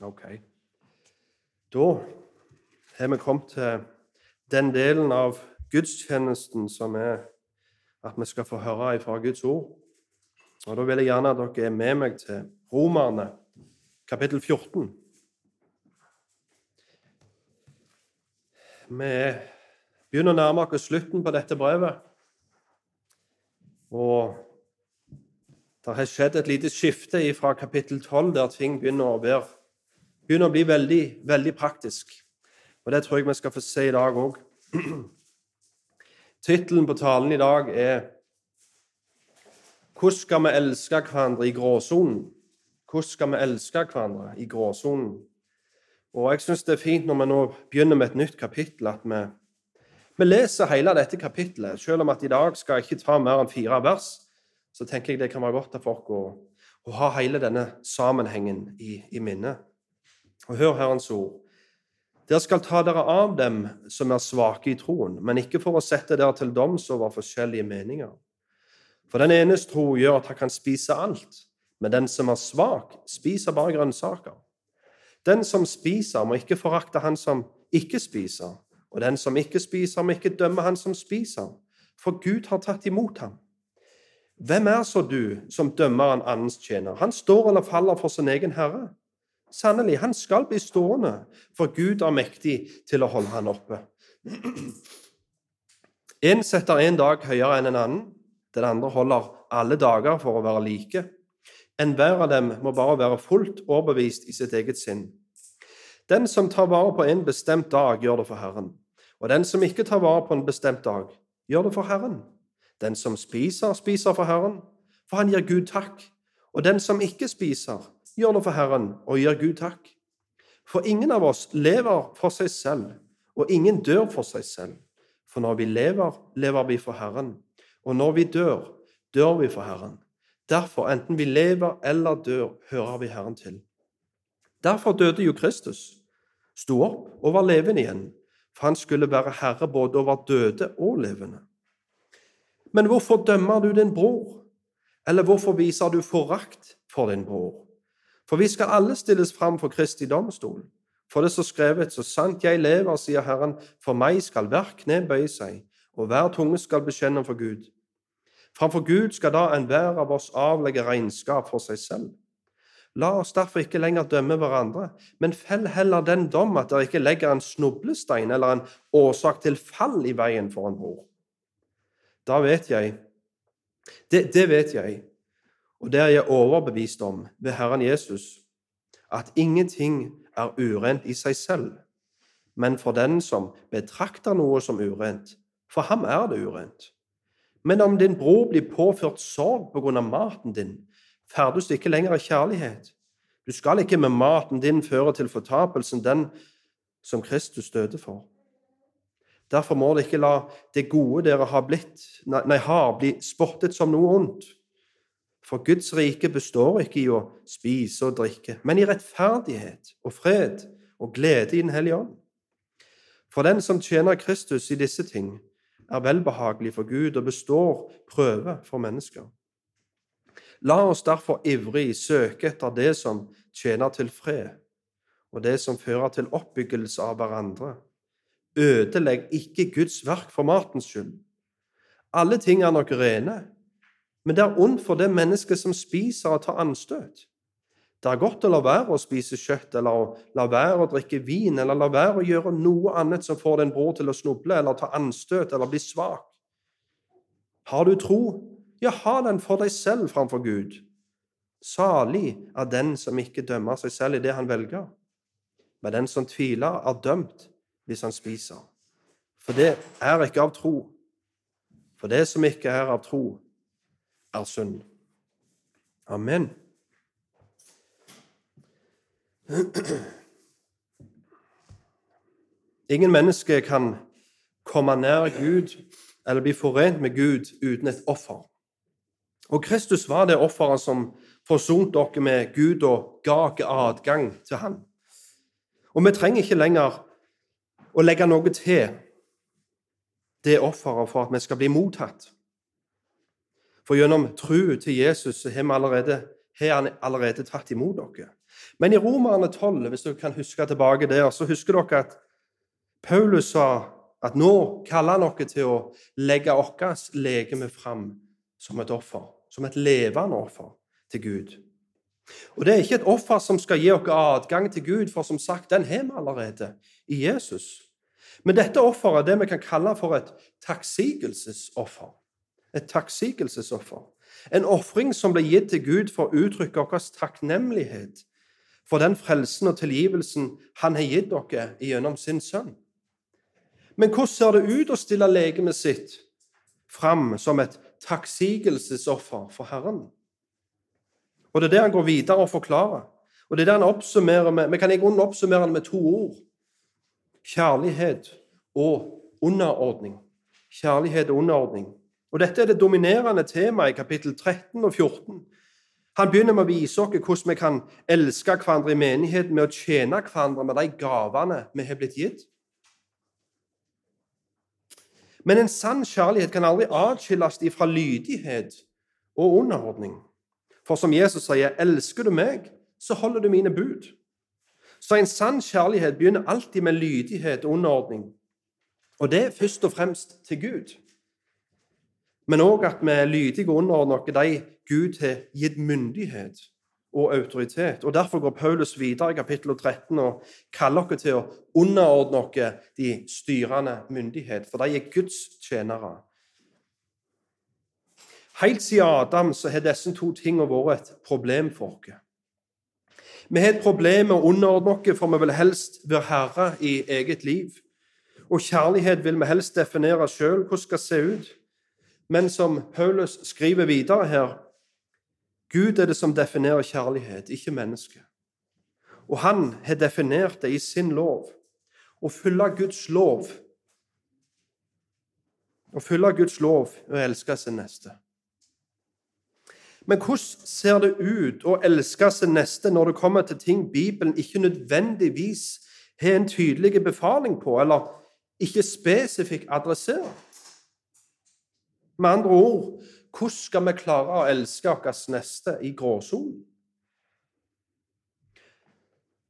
Ok. Da har vi kommet til den delen av gudstjenesten som er at vi skal få høre ifra Guds ord. Og Da vil jeg gjerne at dere er med meg til Romerne, kapittel 14. Vi begynner å nærme oss slutten på dette brevet. Og det har skjedd et lite skifte fra kapittel 12, der ting begynner å, være, begynner å bli veldig, veldig praktisk. Og Det tror jeg vi skal få se i dag òg. Tittelen på talen i dag er 'Hvordan skal vi elske hverandre i gråsonen?' Hvordan skal vi elske hverandre i gråsonen? Og Jeg syns det er fint når vi nå begynner med et nytt kapittel, at vi, vi leser hele dette kapittelet. Selv om at i dag skal jeg ikke ta mer enn fire vers, så tenker jeg det kan være godt for folk å, å ha hele denne sammenhengen i, i minnet. Og hør Herrens ord. Dere skal ta dere av dem som er svake i troen, men ikke for å sette dere til doms over forskjellige meninger. For den enes tro gjør at han kan spise alt, men den som er svak, spiser bare grønnsaker. Den som spiser, må ikke forakte han som ikke spiser, og den som ikke spiser, må ikke dømme han som spiser, for Gud har tatt imot ham. Hvem er så du som dømmer en annens tjener? Han står eller faller for sin egen herre. Sannelig, han skal bli stående, for Gud er mektig til å holde han oppe. En setter en dag høyere enn en annen, den andre holder alle dager for å være like. Enhver av dem må bare være fullt overbevist i sitt eget sinn. Den som tar vare på en bestemt dag, gjør det for Herren. Og den som ikke tar vare på en bestemt dag, gjør det for Herren. Den som spiser, spiser for Herren, for han gir Gud takk. Og den som ikke spiser, gjør noe for Herren og gir Gud takk. For ingen av oss lever for seg selv, og ingen dør for seg selv. For når vi lever, lever vi for Herren, og når vi dør, dør vi for Herren. Derfor, enten vi lever eller dør, hører vi Herren til. Derfor døde jo Kristus, sto opp og var levende igjen, for han skulle være herre både over døde og levende. Men hvorfor dømmer du din bror? Eller hvorfor viser du forakt for din bror? For vi skal alle stilles fram for Kristi domstol. For det står skrevet, så sant jeg lever, sier Herren, for meg skal hver kne bøye seg, og hver tunge skal bekjenne for Gud. Framfor Gud skal da enhver av oss avlegge regnskap for seg selv. La oss derfor ikke lenger dømme hverandre, men fell heller den dom at dere ikke legger en snublestein eller en årsak til fall i veien for en bror. Da vet jeg det, det vet jeg, og det er jeg overbevist om ved Herren Jesus, at ingenting er urent i seg selv, men for den som betrakter noe som urent, for ham er det urent. Men om din bror blir påført sorg på grunn av maten din, ferdes du ikke lenger i kjærlighet. Du skal ikke med maten din føre til fortapelsen den som Kristus døde for. Derfor må dere ikke la det gode dere har blitt, nei, har, bli spottet som noe ondt. For Guds rike består ikke i å spise og drikke, men i rettferdighet og fred og glede i Den hellige ånd. For den som tjener Kristus i disse ting, er velbehagelig for Gud og består prøve for mennesker. La oss derfor ivrig søke etter det som tjener til fred, og det som fører til oppbyggelse av hverandre. Ødelegg ikke Guds verk for matens skyld. Alle ting er nok rene, men det er ondt for det mennesket som spiser og tar anstøt. Det er godt å la være å spise kjøtt eller å la være å drikke vin eller la være å gjøre noe annet som får din bror til å snuble eller ta anstøt eller bli svak. Har du tro, ja, ha den for deg selv framfor Gud. Salig er den som ikke dømmer seg selv i det han velger, men den som tviler, er dømt hvis han spiser. For det er ikke av tro. For det som ikke er av tro, er synd. Amen. Ingen menneske kan komme nær Gud eller bli forent med Gud uten et offer. Og Kristus var det offeret som forsonte dere med Gud og ga dere adgang til Han. Og vi trenger ikke lenger å legge noe til det offeret for at vi skal bli mottatt. For gjennom tro til Jesus så har, allerede, har han allerede tatt imot dere. Men i Romerne 12, hvis dere kan huske tilbake der, så husker dere at Paulus sa at nå kaller han dere til å legge vårt legeme fram som et offer, som et levende offer til Gud. Og Det er ikke et offer som skal gi oss adgang til Gud, for som sagt, den har vi allerede i Jesus. Men dette offeret er det vi kan kalle for et takksigelsesoffer. Et takksigelsesoffer. En ofring som ble gitt til Gud for å uttrykke vår takknemlighet for den frelsen og tilgivelsen Han har gitt dere gjennom sin sønn. Men hvordan ser det ut å stille legemet sitt fram som et takksigelsesoffer for Herren? Og Det er det han går videre og forklarer. Og det er det han oppsummerer med, Vi kan i grunnen oppsummere det med to ord. Kjærlighet og underordning. Kjærlighet og underordning. Og Dette er det dominerende temaet i kapittel 13 og 14. Han begynner med å vise oss hvordan vi kan elske hverandre i menigheten med å tjene hverandre med de gavene vi har blitt gitt. Men en sann kjærlighet kan aldri atskilles fra lydighet og underordning. For som Jesus sier, 'Elsker du meg, så holder du mine bud'. Så en sann kjærlighet begynner alltid med lydighet og underordning. Og det er først og fremst til Gud. Men òg at vi er lydige og underordner oss de Gud har gitt myndighet og autoritet. Og Derfor går Paulus videre i kapittel 13 og kaller oss til å underordne oss de styrende myndighet, for de er Guds tjenere. Helt siden Adam så har disse to tingene vært et problem for oss. Vi har et problem med å underordne oss, for vi vil helst være herre i eget liv. Og kjærlighet vil vi helst definere sjøl hvordan det skal se ut. Men som Paulus skriver videre her Gud er det som definerer kjærlighet, ikke mennesket. Og han har definert det i sin lov. Å følge Guds lov Å følge Guds lov og elske sin neste. Men hvordan ser det ut å elske sin neste når det kommer til ting Bibelen ikke nødvendigvis har en tydelig befaling på, eller ikke spesifikt adresserer? Med andre ord hvordan skal vi klare å elske vår neste i gråsonen?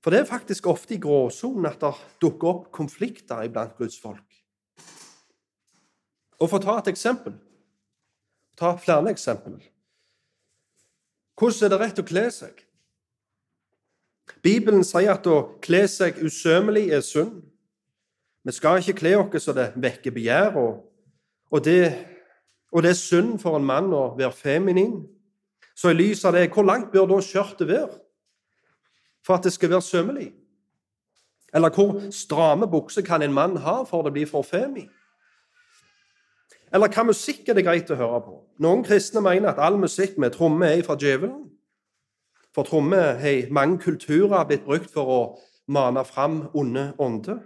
For det er faktisk ofte i gråsonen at det dukker opp konflikter iblant Guds folk. Og For å ta et eksempel ta flere eksempler. Hvordan er det rett å kle seg? Bibelen sier at å kle seg usømmelig er synd. Vi skal ikke kle oss så det vekker begjær, og, og det og det er synd for en mann å være feminin. Så i lys av det, hvor langt bør da skjørtet være for at det skal være sømmelig? Eller hvor stramme bukser kan en mann ha for det blir for femi? Eller hva musikk er det greit å høre på? Noen kristne mener at all musikk med tromme er fra djevelen. For tromme har mange kulturer blitt brukt for å mane fram onde ånder.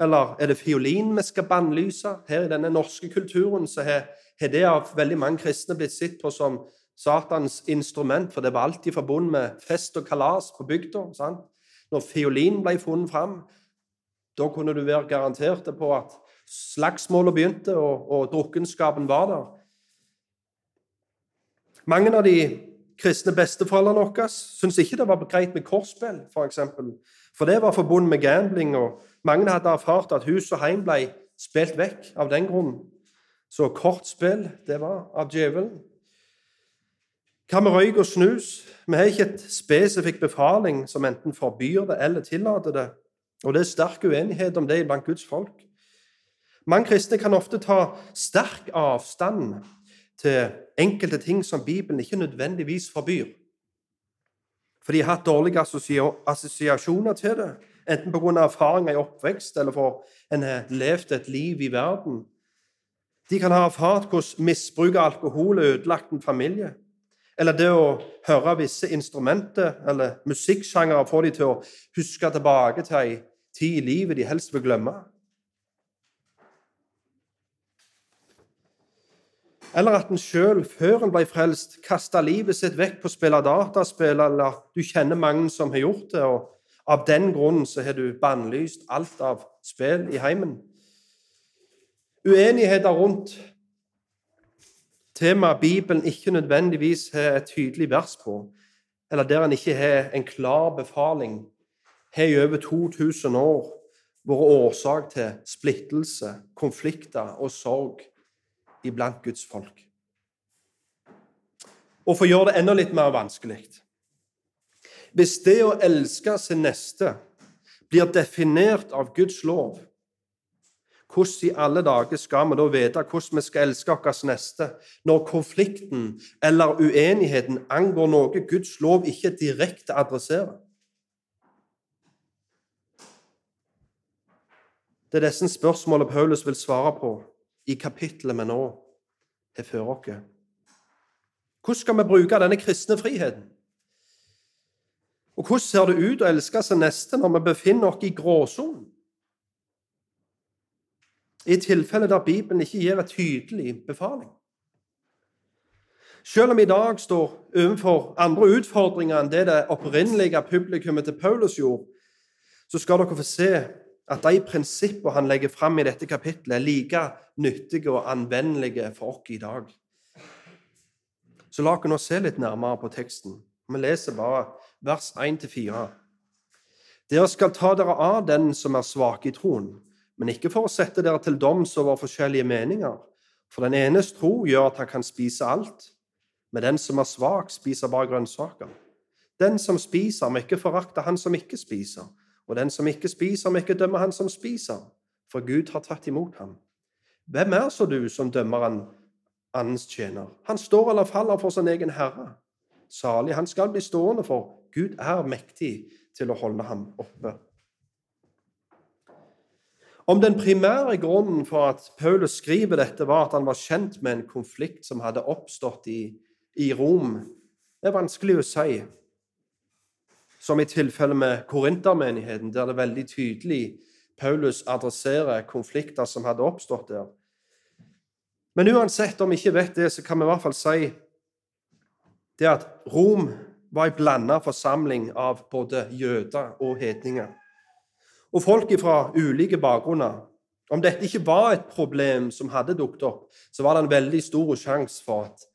Eller er det fiolin vi skal bannlyse? Her i denne norske kulturen så har har det av veldig mange kristne blitt sett på som Satans instrument, for det var alltid forbundet med fest og kalas på bygda. Når fiolin ble funnet fram, da kunne du være garantert på at slagsmålet begynte, og, og drukkenskapen var der. Mange av de kristne besteforeldrene våre syntes ikke det var greit med korsspill, f.eks. For, eksempel. for det var forbundet med gambling, og mange hadde erfart at hus og heim ble spilt vekk av den grunnen. Så kortspill, det var av djevelen. Hva med røyk og snus? Vi har ikke et spesifikk befaling som enten forbyr det eller tillater det. Og det er sterk uenighet om det blant Guds folk. Mange kristne kan ofte ta sterk avstand til enkelte ting som Bibelen ikke nødvendigvis forbyr. For de har hatt dårlige assosiasjoner til det, enten pga. erfaringer i oppvekst eller for en har levd et liv i verden de kan ha erfart hvordan misbruk av alkohol har ødelagt en familie. Eller det å høre visse instrumenter eller musikksjangere får de til å huske tilbake til ei tid i livet de helst vil glemme. Eller at en sjøl, før en ble frelst, kasta livet sitt vekk på å spille dataspill, eller du kjenner mange som har gjort det, og av den grunnen så har du bannlyst alt av spill i heimen uenigheter rundt temaet Bibelen ikke nødvendigvis har et tydelig vers på, eller der en ikke har en klar befaling, har i over 2000 år vært årsak til splittelse, konflikter og sorg iblant Guds folk. Og for å gjøre det enda litt mer vanskelig Hvis det å elske sin neste blir definert av Guds lov, hvordan i alle dager skal vi da vite hvordan vi skal elske vår neste, når konflikten eller uenigheten angår noe Guds lov ikke direkte adresserer? Det er disse spørsmålene Paulus vil svare på i kapittelet vi nå har før oss. Hvordan skal vi bruke denne kristne friheten? Og hvordan ser det ut å elske sin neste når vi befinner oss i gråsonen? I tilfeller der Bibelen ikke gir en tydelig befaling. Selv om vi i dag står overfor andre utfordringer enn det det opprinnelige publikummet til Paulus gjorde, så skal dere få se at de prinsippene han legger fram i dette kapittelet, er like nyttige og anvendelige for oss i dag. Så la oss nå se litt nærmere på teksten. Vi leser bare vers 1-4. Dere skal ta dere av den som er svak i troen, men ikke for å sette dere til doms over forskjellige meninger. For den enes tro gjør at han kan spise alt, men den som er svak, spiser bare grønnsaker. Den som spiser, må ikke forakte han som ikke spiser, og den som ikke spiser, må ikke dømme han som spiser, for Gud har tatt imot ham. Hvem er så du som dømmer en annens tjener? Han står eller faller for sin egen herre. Salig, han skal bli stående, for Gud er mektig til å holde ham oppe. Om den primære grunnen for at Paulus skriver dette, var at han var kjent med en konflikt som hadde oppstått i, i Rom, er vanskelig å si som i tilfellet med korintermenigheten, der det er veldig tydelig Paulus adresserer konflikter som hadde oppstått der. Men uansett om vi ikke vet det, så kan vi i hvert fall si det at Rom var en blanda forsamling av både jøder og hedninger. Og folk fra ulike bakgrunner. Om dette ikke var et problem som hadde dukket opp, så var det en veldig stor sjanse for at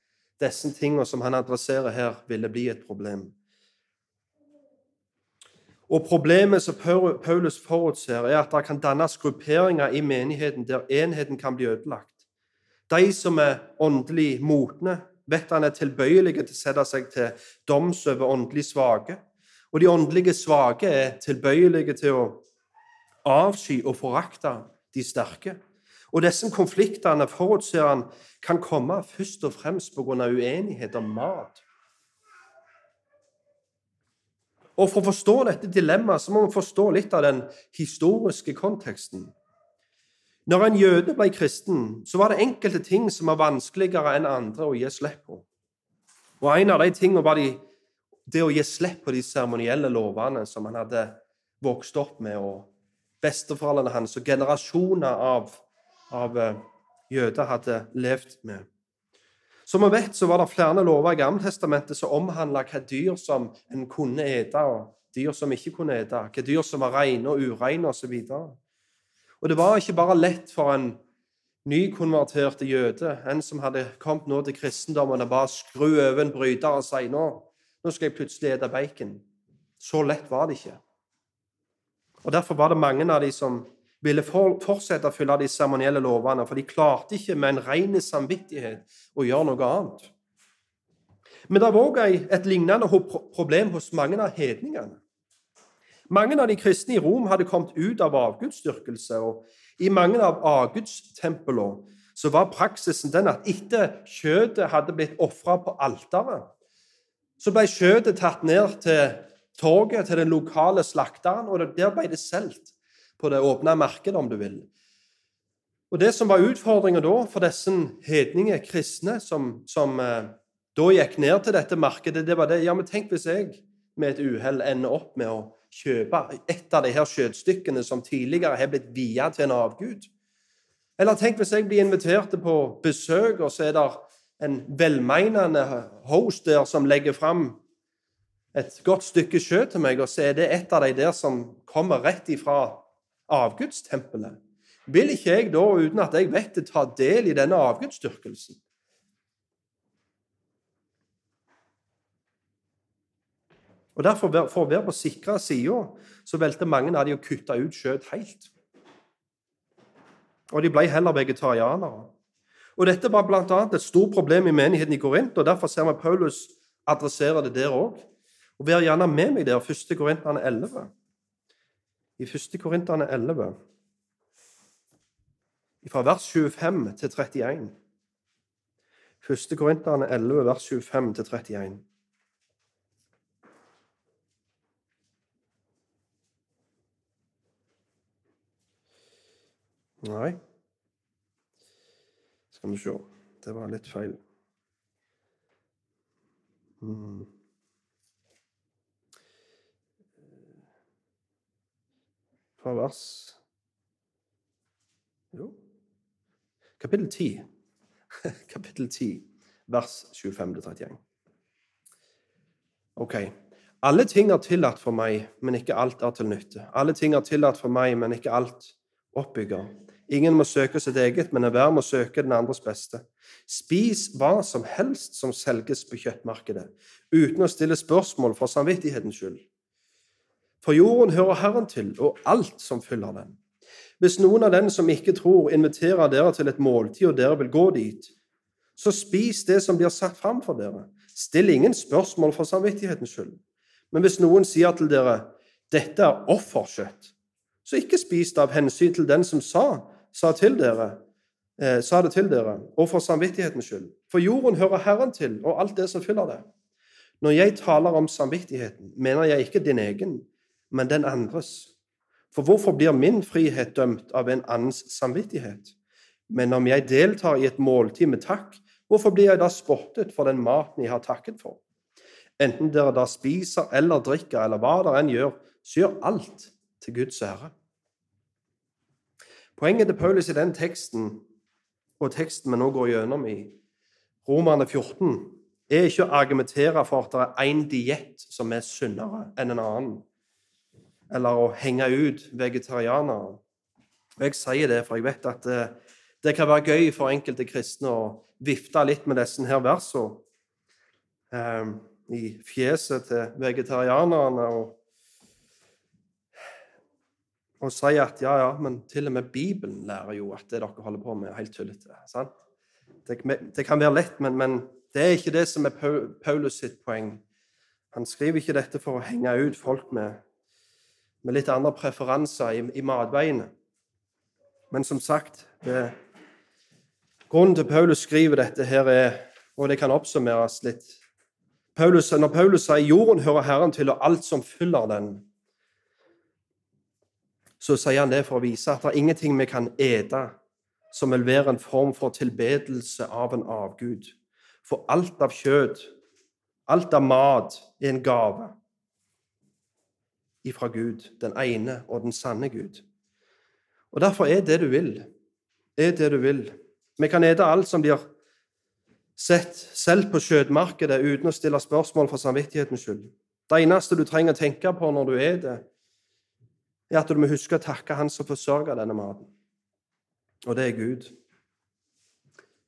disse tingene som han adresserer her, ville bli et problem. Og Problemet som Paulus forutser, er at det kan dannes grupperinger i menigheten der enheten kan bli ødelagt. De som er åndelig modne, vet han er tilbøyelige til å sette seg til doms over åndelig svake. Og de åndelige svake er tilbøyelige til å avsky og forakte de sterke. Og disse konfliktene forutser han kan komme først og fremst pga. uenighet om mat Og For å forstå dette dilemmaet så må vi forstå litt av den historiske konteksten. Når en jøde ble kristen, så var det enkelte ting som var vanskeligere enn andre å gi slipp på. Og En av de tingene var de, det å gi slipp på de seremonielle lovene som han hadde vokst opp med, og besteforeldrene hans og generasjoner av, av eh, jøder hadde levd med. Som vi vet, så var det flere lover i Gammeltestamentet som omhandla hva dyr som en kunne ete, og dyr som ikke kunne ete, hva dyr som var rene og ureine osv. Og, og det var ikke bare lett for en nykonverterte jøde, en som hadde kommet nå til kristendommen, å bare skru over en bryter og si nå, nå skal jeg plutselig ete bacon. Så lett var det ikke. Og Derfor var det mange av de som ville fortsette å følge de seremonielle lovene, for de klarte ikke med en ren samvittighet å gjøre noe annet. Men det var òg et lignende problem hos mange av hedningene. Mange av de kristne i Rom hadde kommet ut av avgudsdyrkelse, og i mange av avgudstemplene var praksisen den at etter kjøttet hadde blitt ofra på alteret, så ble kjøttet tatt ned til torget til den lokale slakteren, og der ble det solgt på det åpne markedet, om du vil. Og Det som var utfordringa da for disse hedninge kristne som, som eh, da gikk ned til dette markedet, det var det Ja, men tenk hvis jeg med et uhell ender opp med å kjøpe et av de her kjøttstykkene som tidligere har blitt via til en avgud. Eller tenk hvis jeg blir invitert på besøk, og så er det en velmeinende host der som legger fram et godt stykke sjø til meg, og så er det et av de der som kommer rett ifra avgudstempelet, vil ikke jeg da, uten at jeg vet det, ta del i denne avgudsdyrkelsen? Og derfor, For å være på sikre sida så valgte mange av de å kutte ut kjøtt helt. Og de ble heller vegetarianere. Og Dette var bl.a. et stort problem i menigheten i Korint, og derfor ser vi Paulus adressere det der òg. Og Vær gjerne med meg der, 1. Korintene 11. I 1. Korintene 11, fra vers 25 til 31. 1. Korintene 11, vers 25 til 31. Nei Skal vi se Det var litt feil. Hmm. Fra vers Jo Kapittel 10. Kapittel 10, vers 25-31. Ok. Alle ting er tillatt for meg, men ikke alt er til nytte. Alle ting er tillatt for meg, men ikke alt oppbygger. Ingen må søke sitt eget, men enhver må søke den andres beste. Spis hva som helst som selges på kjøttmarkedet, uten å stille spørsmål for samvittighetens skyld. For jorden hører Herren til, og alt som fyller den. Hvis noen av dem som ikke tror, inviterer dere til et måltid, og dere vil gå dit, så spis det som blir satt fram for dere. Still ingen spørsmål for samvittighetens skyld. Men hvis noen sier til dere 'dette er offerkjøtt', så ikke spis det av hensyn til den som sa, sa, dere, eh, sa det til dere, og for samvittighetens skyld. For jorden hører Herren til, og alt det som fyller det. Når jeg taler om samvittigheten, mener jeg ikke din egen, men den andres. For hvorfor blir min frihet dømt av en annens samvittighet? Men om jeg deltar i et måltid med takk, hvorfor blir jeg da spottet for den maten jeg har takket for? Enten dere da spiser eller drikker, eller hva dere enn gjør, så gjør alt til Guds ære. Poenget til Paulus i den teksten, og teksten vi nå går gjennom i Romerne 14, er ikke å argumentere for at det er én diett som er sunnere enn en annen eller å henge ut vegetarianere. Jeg sier det, for jeg vet at det, eh, det kan være gøy for enkelte kristne å vifte litt med disse her versene eh, i fjeset til vegetarianerne og, og si at ja, ja, men til og med Bibelen lærer jo at det dere holder på med, er helt tullete. sant? Det, det, kan være lett, men, men, det er ikke det som er Paulus sitt poeng. Han skriver ikke dette for å henge ut folk med med litt andre preferanser i, i matveiene. Men som sagt det, Grunnen til Paulus skriver dette, her er, og det kan oppsummeres litt Paulus, Når Paulus sier 'jorden hører Herren til, og alt som fyller den', så sier han det for å vise at det er ingenting vi kan ete som vil være en form for tilbedelse av en avgud. For alt av kjøtt, alt av mat, er en gave ifra Gud, den ene og den sanne Gud. Og Derfor er det du vil, er det du vil. Vi kan ete alt som blir sett selv på kjøttmarkedet, uten å stille spørsmål for samvittighetens skyld. Det eneste du trenger å tenke på når du er det, er at du må huske å takke Han som forsørger denne maten. Og det er Gud.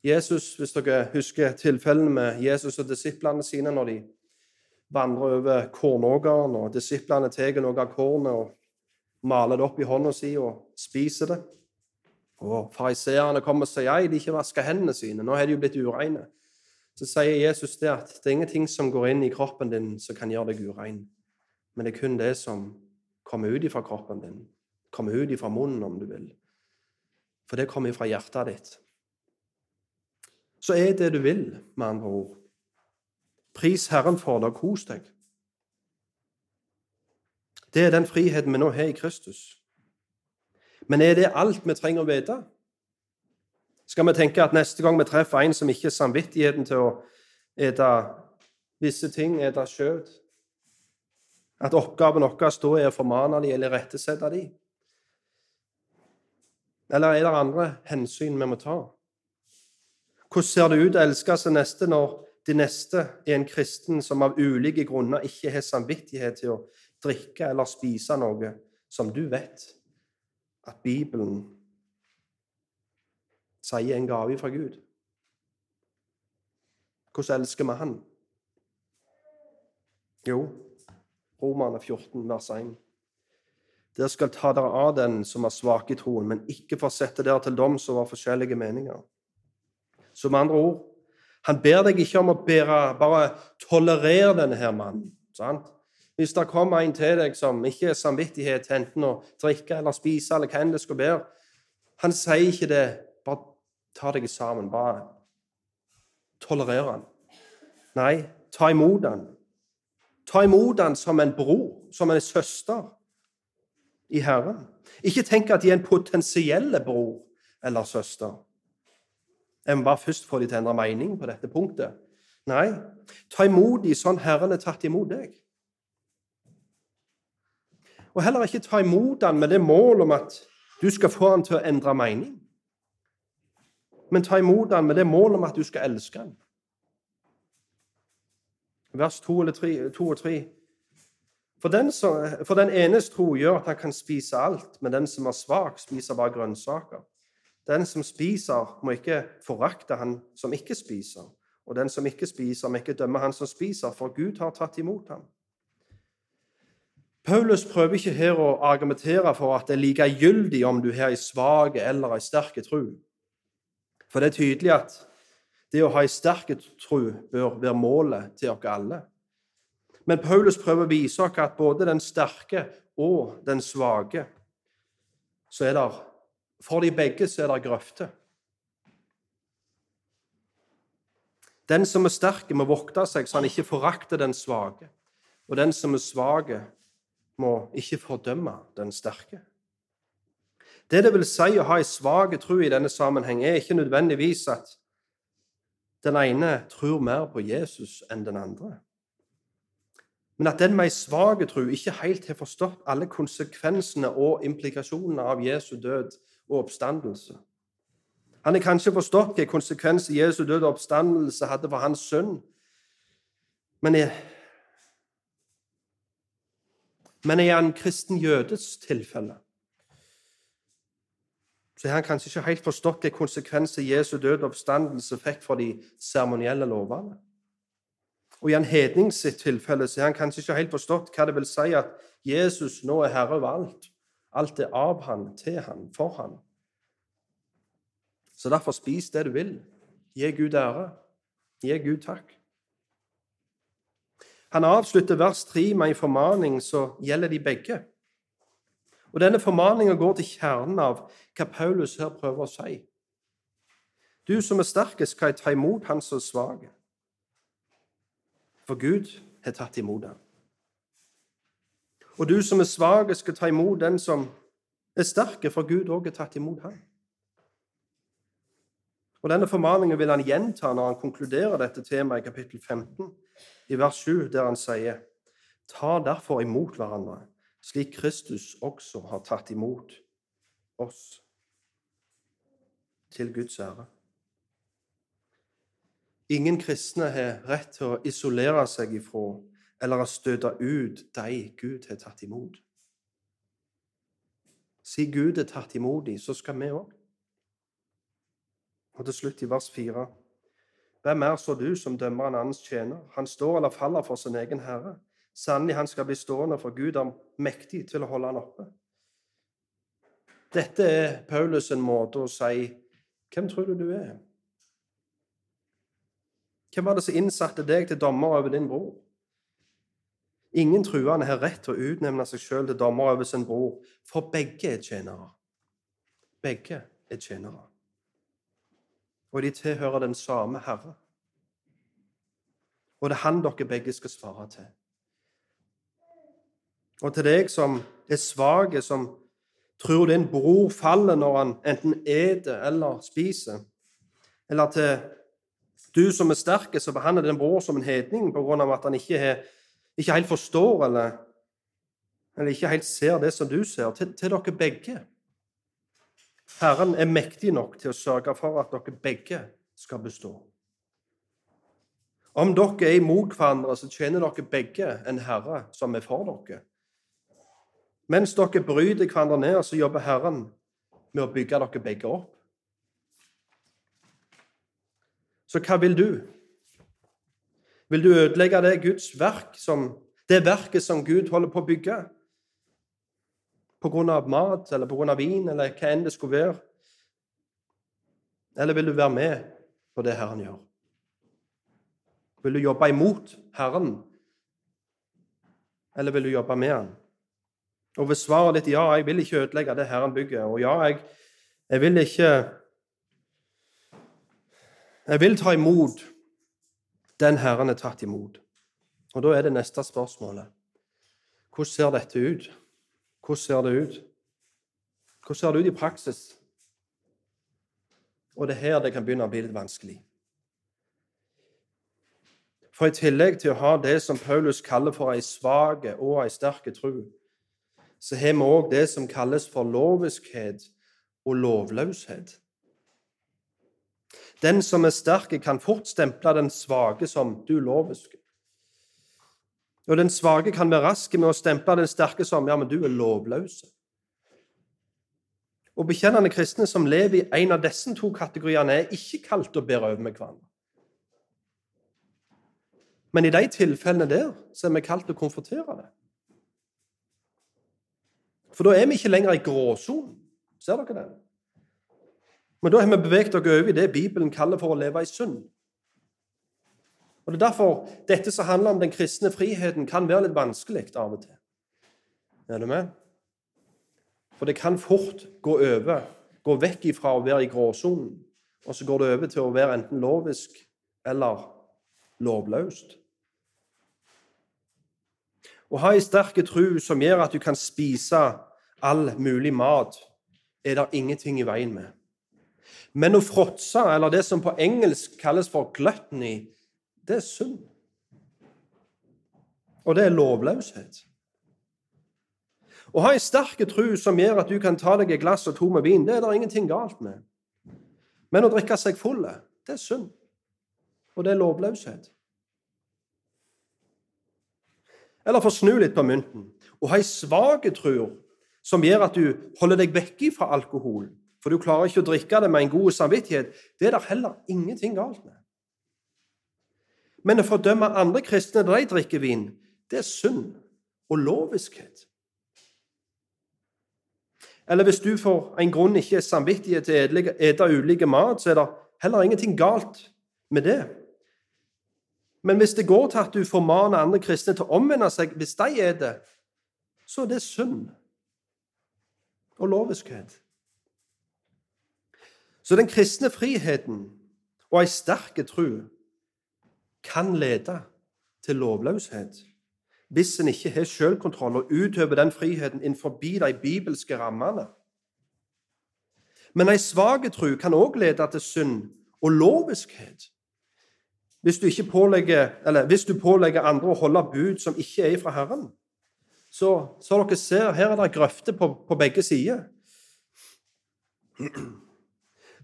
Jesus, Hvis dere husker tilfellene med Jesus og disiplene sine når de vandrer over kornåkeren, og disiplene tar noe av kornet og maler det opp i hånda si og spiser det. Og Fariseerne kommer og sier at de ikke vasker hendene sine. Nå har de jo blitt ureine. Så sier Jesus det at det er ingenting som går inn i kroppen din som kan gjøre deg urein. Men det er kun det som kommer ut fra kroppen din. Kommer ut fra munnen, om du vil. For det kommer fra hjertet ditt. Så er det du vil, med andre ord. Pris Herren for det, og kos deg. Det er den friheten vi nå har i Kristus. Men er det alt vi trenger å vite? Skal vi tenke at neste gang vi treffer en som ikke har samvittigheten til å ete visse ting, ete kjøtt At oppgaven vår da er å formane dem eller rettesette dem? Eller er det andre hensyn vi må ta? Hvordan ser det ut å elske sin neste når de neste er en kristen som av ulike grunner ikke har samvittighet til å drikke eller spise noe som du vet at Bibelen sier er en gave fra Gud. Hvordan elsker vi Han? Jo, Romerne 14, vers 1. Dere skal ta dere av den som er svak i troen, men ikke forsette dere til doms over forskjellige meninger. Som andre ord, han ber deg ikke om å bære, bare tolerere denne her mannen. sant? Hvis det kommer en til deg som ikke er samvittighet til enten å drikke eller spise eller hva enn det skal være Han sier ikke det. Bare ta deg sammen. Bare tolerer han. Nei, ta imot han. Ta imot han som en bror, som en søster i Herren. Ikke tenk at de er en potensiell bror eller søster. Jeg må bare først få dem til å endre mening på dette punktet. Nei, ta imot dem sånn Herren er tatt imot deg. Og heller ikke ta imot ham med det mål om at du skal få ham til å endre mening. Men ta imot ham med det mål om at du skal elske ham. Vers 2, eller 3, 2 og 3. For den, som, for den enes tro gjør at han kan spise alt, men den som er svak, spiser bare grønnsaker. Den som spiser, må ikke forakte han som ikke spiser. Og den som ikke spiser, må ikke dømme han som spiser, for Gud har tatt imot ham. Paulus prøver ikke her å argumentere for at det er likegyldig om du har ei svak eller ei sterk tro. For det er tydelig at det å ha ei sterk tro bør være målet til oss alle. Men Paulus prøver å vise oss at både den sterke og den svake så er det, For de begge så er det grøfter. Den som er sterk, må vokte seg så han ikke forakter den svake. Og den som er svak, må ikke fordømme den sterke. Det det vil si å ha en svak tro i denne sammenheng, er ikke nødvendigvis at den ene tror mer på Jesus enn den andre. Men at den med en svak tro ikke helt har forstått alle konsekvensene og implikasjonene av Jesu død og oppstandelse. Han har kanskje forstått hvilke konsekvenser Jesu død og oppstandelse hadde for hans sønn, men er men i en kristen jødes tilfelle så har han kanskje ikke helt forstått hvilke konsekvenser Jesu død og oppstandelse fikk for de seremonielle lovene. Og i en hedning sitt tilfelle så har han kanskje ikke helt forstått hva det vil si at Jesus nå er herre over alt. Alt er av han, til han, for han. Så derfor spis det du vil. Gi Gud ære. Gi Gud takk. Han avslutter vers 3 med en formaning som gjelder de begge. Og Denne formaninga går til kjernen av hva Paulus her prøver å si. Du som er sterkest, skal ta imot han som er svak. For Gud har tatt imot ham. Og du som er svak, skal ta imot den som er sterk, for Gud òg er tatt imot ham. Og Denne formaningen vil han gjenta når han konkluderer dette temaet i kapittel 15 i vers 7, der han sier Ta derfor imot hverandre, slik Kristus også har tatt imot oss, til Guds ære. Ingen kristne har rett til å isolere seg ifra eller å støte ut de Gud har tatt imot. Si Gud er tatt imot dem, så skal vi òg. Og til slutt i vers 4. Hvem er så du som dømmer en annens tjener? Han står eller faller for sin egen herre. Sannelig, han skal bli stående, for Gud er mektig til å holde han oppe. Dette er Paulus' en måte å si Hvem tror du du er? Hvem var det som innsatte deg til dommer over din bror? Ingen truende har rett til å utnevne seg sjøl til dommer over sin bror, for begge er tjenere. Begge er tjenere og de tilhører den samme Herre. Og det er han dere begge skal svare til. Og til deg som er svak, som tror din bror faller når han enten eter eller spiser, eller til du som er sterk, som behandler din bror som en hedning pga. at han ikke, ikke, helt forstår eller, eller ikke helt ser det som du ser, til, til dere begge Herren er mektig nok til å sørge for at dere begge skal bestå. Om dere er imot hverandre, så tjener dere begge en herre som er for dere. Mens dere bryter hverandre ned, så jobber Herren med å bygge dere begge opp. Så hva vil du? Vil du ødelegge det Guds verk som Det verket som Gud holder på å bygge. På grunn av mat eller på grunn av vin eller hva enn det skulle være. Eller vil du være med på det Herren gjør? Vil du jobbe imot Herren, eller vil du jobbe med Han? Og hvis svaret ditt ja, jeg vil ikke ødelegge det Herren bygger, og ja, jeg, jeg vil ikke Jeg vil ta imot den Herren er tatt imot. Og da er det neste spørsmålet hvordan ser dette ut? Hvordan ser det ut? Hvordan ser det ut i praksis? Og det er her det kan begynne å bli litt vanskelig. For i tillegg til å ha det som Paulus kaller for ei svak og ei sterk tro, så har vi òg det som kalles for loviskhet og lovløshet. Den som er sterk, kan fort stemple den svake som du loviske. Og den svake kan være rask med å stemple den sterke som ja, men du er lovløs. Og bekjennende kristne som lever i en av disse to kategoriene, er ikke kalt å bære over med hverandre. Men i de tilfellene der så er vi kalt å konfrontere det. For da er vi ikke lenger i gråsonen. Ser dere det? Men da har vi beveget oss over i det Bibelen kaller for å leve i synd. Og Det er derfor dette som handler om den kristne friheten, kan være litt vanskelig av og til. Er du med? For det kan fort gå over, gå vekk ifra å være i gråsonen, og så går det over til å være enten lovisk eller lovløst. Å ha ei sterk tru som gjør at du kan spise all mulig mat, er det ingenting i veien med. Men å fråtse, eller det som på engelsk kalles for gluttony, det er synd. Og det er lovløshet. Å ha en sterk tru som gjør at du kan ta deg et glass og to med vin, det er det ingenting galt med. Men å drikke seg full, det er synd. Og det er lovløshet. Eller for å snu litt på mynten å ha ei svak tru som gjør at du holder deg vekke fra alkohol, for du klarer ikke å drikke det med en god samvittighet, det er det heller ingenting galt med. Men å fordømme andre kristne når de drikker vin, det er synd og loviskhet. Eller hvis du for en grunn ikke er samvittighet til å ete ulike mat, så er det heller ingenting galt med det. Men hvis det går til at du formaner andre kristne til å omvende seg hvis de er det, så er det synd og loviskhet. Så den kristne friheten og ei sterk tro kan lede til lovløshet hvis en ikke har selvkontroll og utøver den friheten innenfor de bibelske rammene. Men ei svak tro kan òg lede til synd og loviskhet. Hvis du, pålegger, hvis du pålegger andre å holde bud som ikke er fra Herren. Så, så dere ser, her er det grøfter på, på begge sider.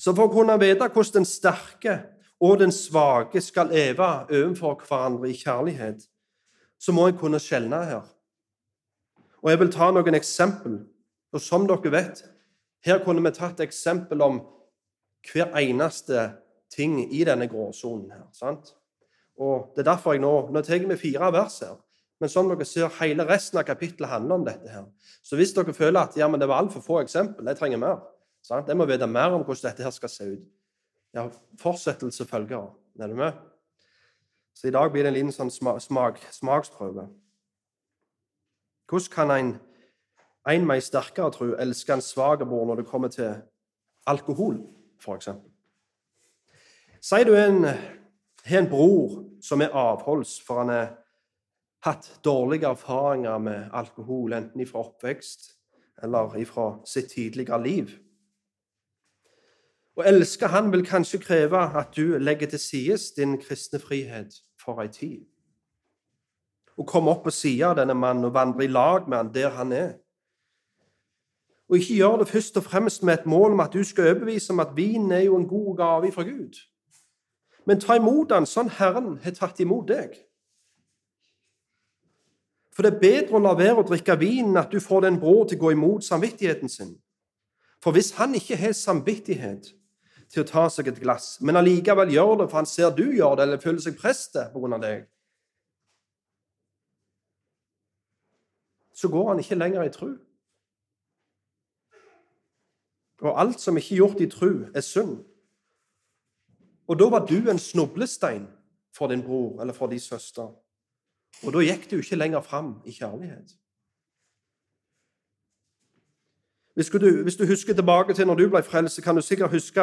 Så for å kunne vite hvordan den sterke og den svake skal leve overfor hverandre i kjærlighet, så må jeg kunne skjelne her. Og Jeg vil ta noen eksempel. Og som dere vet, her kunne vi tatt eksempel om hver eneste ting i denne gråsonen her. sant? Og Det er derfor jeg nå Nå tar vi fire vers her. Men som dere ser, hele resten av kapittelet handler om dette. her. Så hvis dere føler at ja, men det var altfor få eksempel, jeg trenger mer, sant? jeg må vite mer om hvordan dette her skal se ut, ja, fortsettelse følger. Er du med? Så i dag blir det en liten sånn smak, smaksprøve. Hvordan kan en, en med sterkere tro elske en svak bror når det kommer til alkohol, f.eks.? Si du har en bror som er avholds, for han har hatt dårlige erfaringer med alkohol, enten fra oppvekst eller fra sitt tidligere liv. Å elske Han vil kanskje kreve at du legger til side din kristne frihet for ei tid. Og komme opp på sida av denne mannen og vandre i lag med han der han er. Og ikke gjør det først og fremst med et mål om at du skal overbevise om at vinen er jo en god gave fra Gud. Men ta imot den sånn Herren har tatt imot deg. For det er bedre å la være å drikke vin enn at du får den bror til å gå imot samvittigheten sin. For hvis han ikke har samvittighet, til å ta seg et glass, men allikevel gjør det for han ser du gjør det, eller føler seg prestet på grunn av deg, så går han ikke lenger i tru. Og alt som ikke er gjort i tru, er synd. Og da var du en snublestein for din bror eller for din søster. Og da gikk du ikke lenger fram i kjærlighet. Hvis du, hvis du, husker tilbake til når du ble frelst, kan du sikkert huske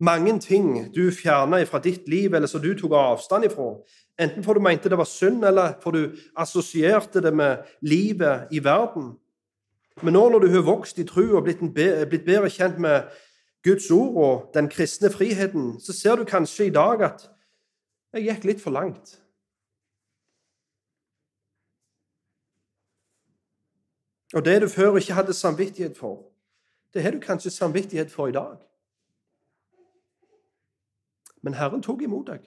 mange ting du fjerna fra ditt liv, eller som du tok avstand ifra. Enten for du mente det var synd, eller for du assosierte det med livet i verden. Men nå når du har vokst i tro og blitt, blitt bedre kjent med Guds ord og den kristne friheten, så ser du kanskje i dag at jeg gikk litt for langt. Og det du før ikke hadde samvittighet for, det har du kanskje samvittighet for i dag. Men Herren tok imot deg.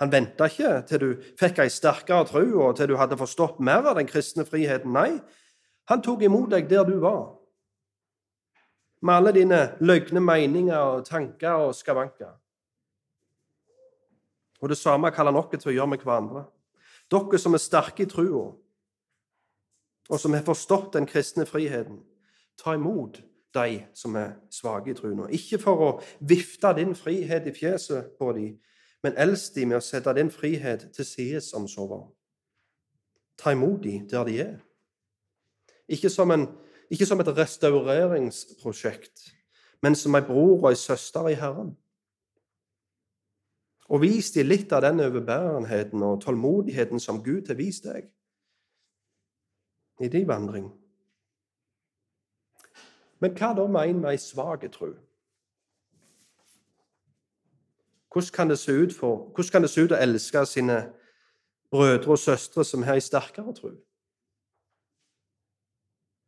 Han venta ikke til du fikk ei sterkere tro og til du hadde forstått mer av den kristne friheten. Nei, han tok imot deg der du var. Med alle dine løgne meninger og tanker og skavanker. Og det samme kaller han oss til å gjøre med hverandre. Dere som er sterke i trua, og som har forstått den kristne friheten, ta imot de som er svake i troen. Ikke for å vifte din frihet i fjeset på dem, men elsk dem med å sette din frihet til side som sover. Ta imot dem der de er. Ikke som, en, ikke som et restaureringsprosjekt, men som en bror og en søster i Herren. Og vis dem litt av den overbærenheten og tålmodigheten som Gud har vist deg i din vandring. Men hva da en med ei svak tro? Hvordan kan det se ut å elske sine brødre og søstre som har ei sterkere tro?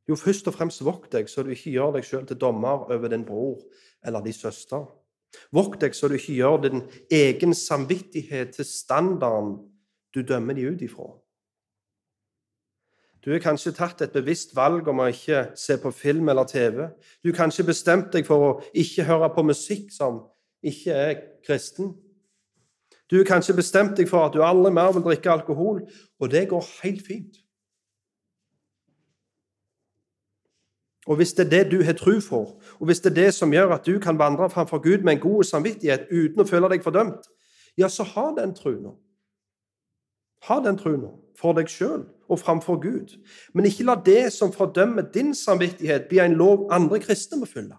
Jo, først og fremst vokt deg så du ikke gjør deg sjøl til dommer over din bror eller din søster. Vokt deg så du ikke gjør din egen samvittighet til standarden du dømmer de ut ifra. Du har kanskje tatt et bevisst valg om å ikke se på film eller TV. Du har kanskje bestemt deg for å ikke høre på musikk som ikke er kristen. Du har kanskje bestemt deg for at du aldri mer vil drikke alkohol, og det går helt fint. Og hvis det er det du har tro for, og hvis det er det som gjør at du kan vandre framfor Gud med en god samvittighet uten å føle deg fordømt, ja, så ha den troen. Ha den troen for deg sjøl og framfor Gud. Men ikke la det som fordømmer din samvittighet, bli en lov andre kristne må følge.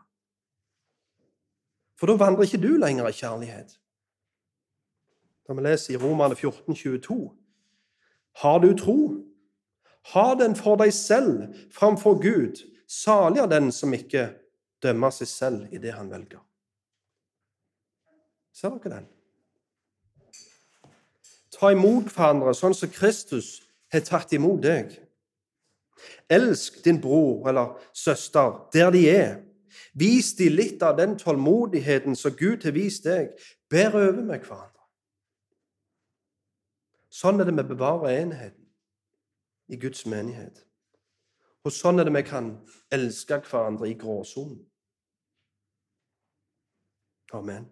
For da vandrer ikke du lenger i kjærlighet. Da vi leser i Romane 14, 22. Har du tro? Ha den for deg selv framfor Gud. Salig er den som ikke dømmer seg selv i det han velger. Ser dere den? Ta imot hverandre sånn som Kristus har tatt imot deg. Elsk din bror eller søster der de er. Vis de litt av den tålmodigheten som Gud har vist deg. Bær over med hverandre. Sånn er det vi bevarer enheten i Guds menighet. Og sånn er det vi kan elske hverandre i gråsonen. Amen.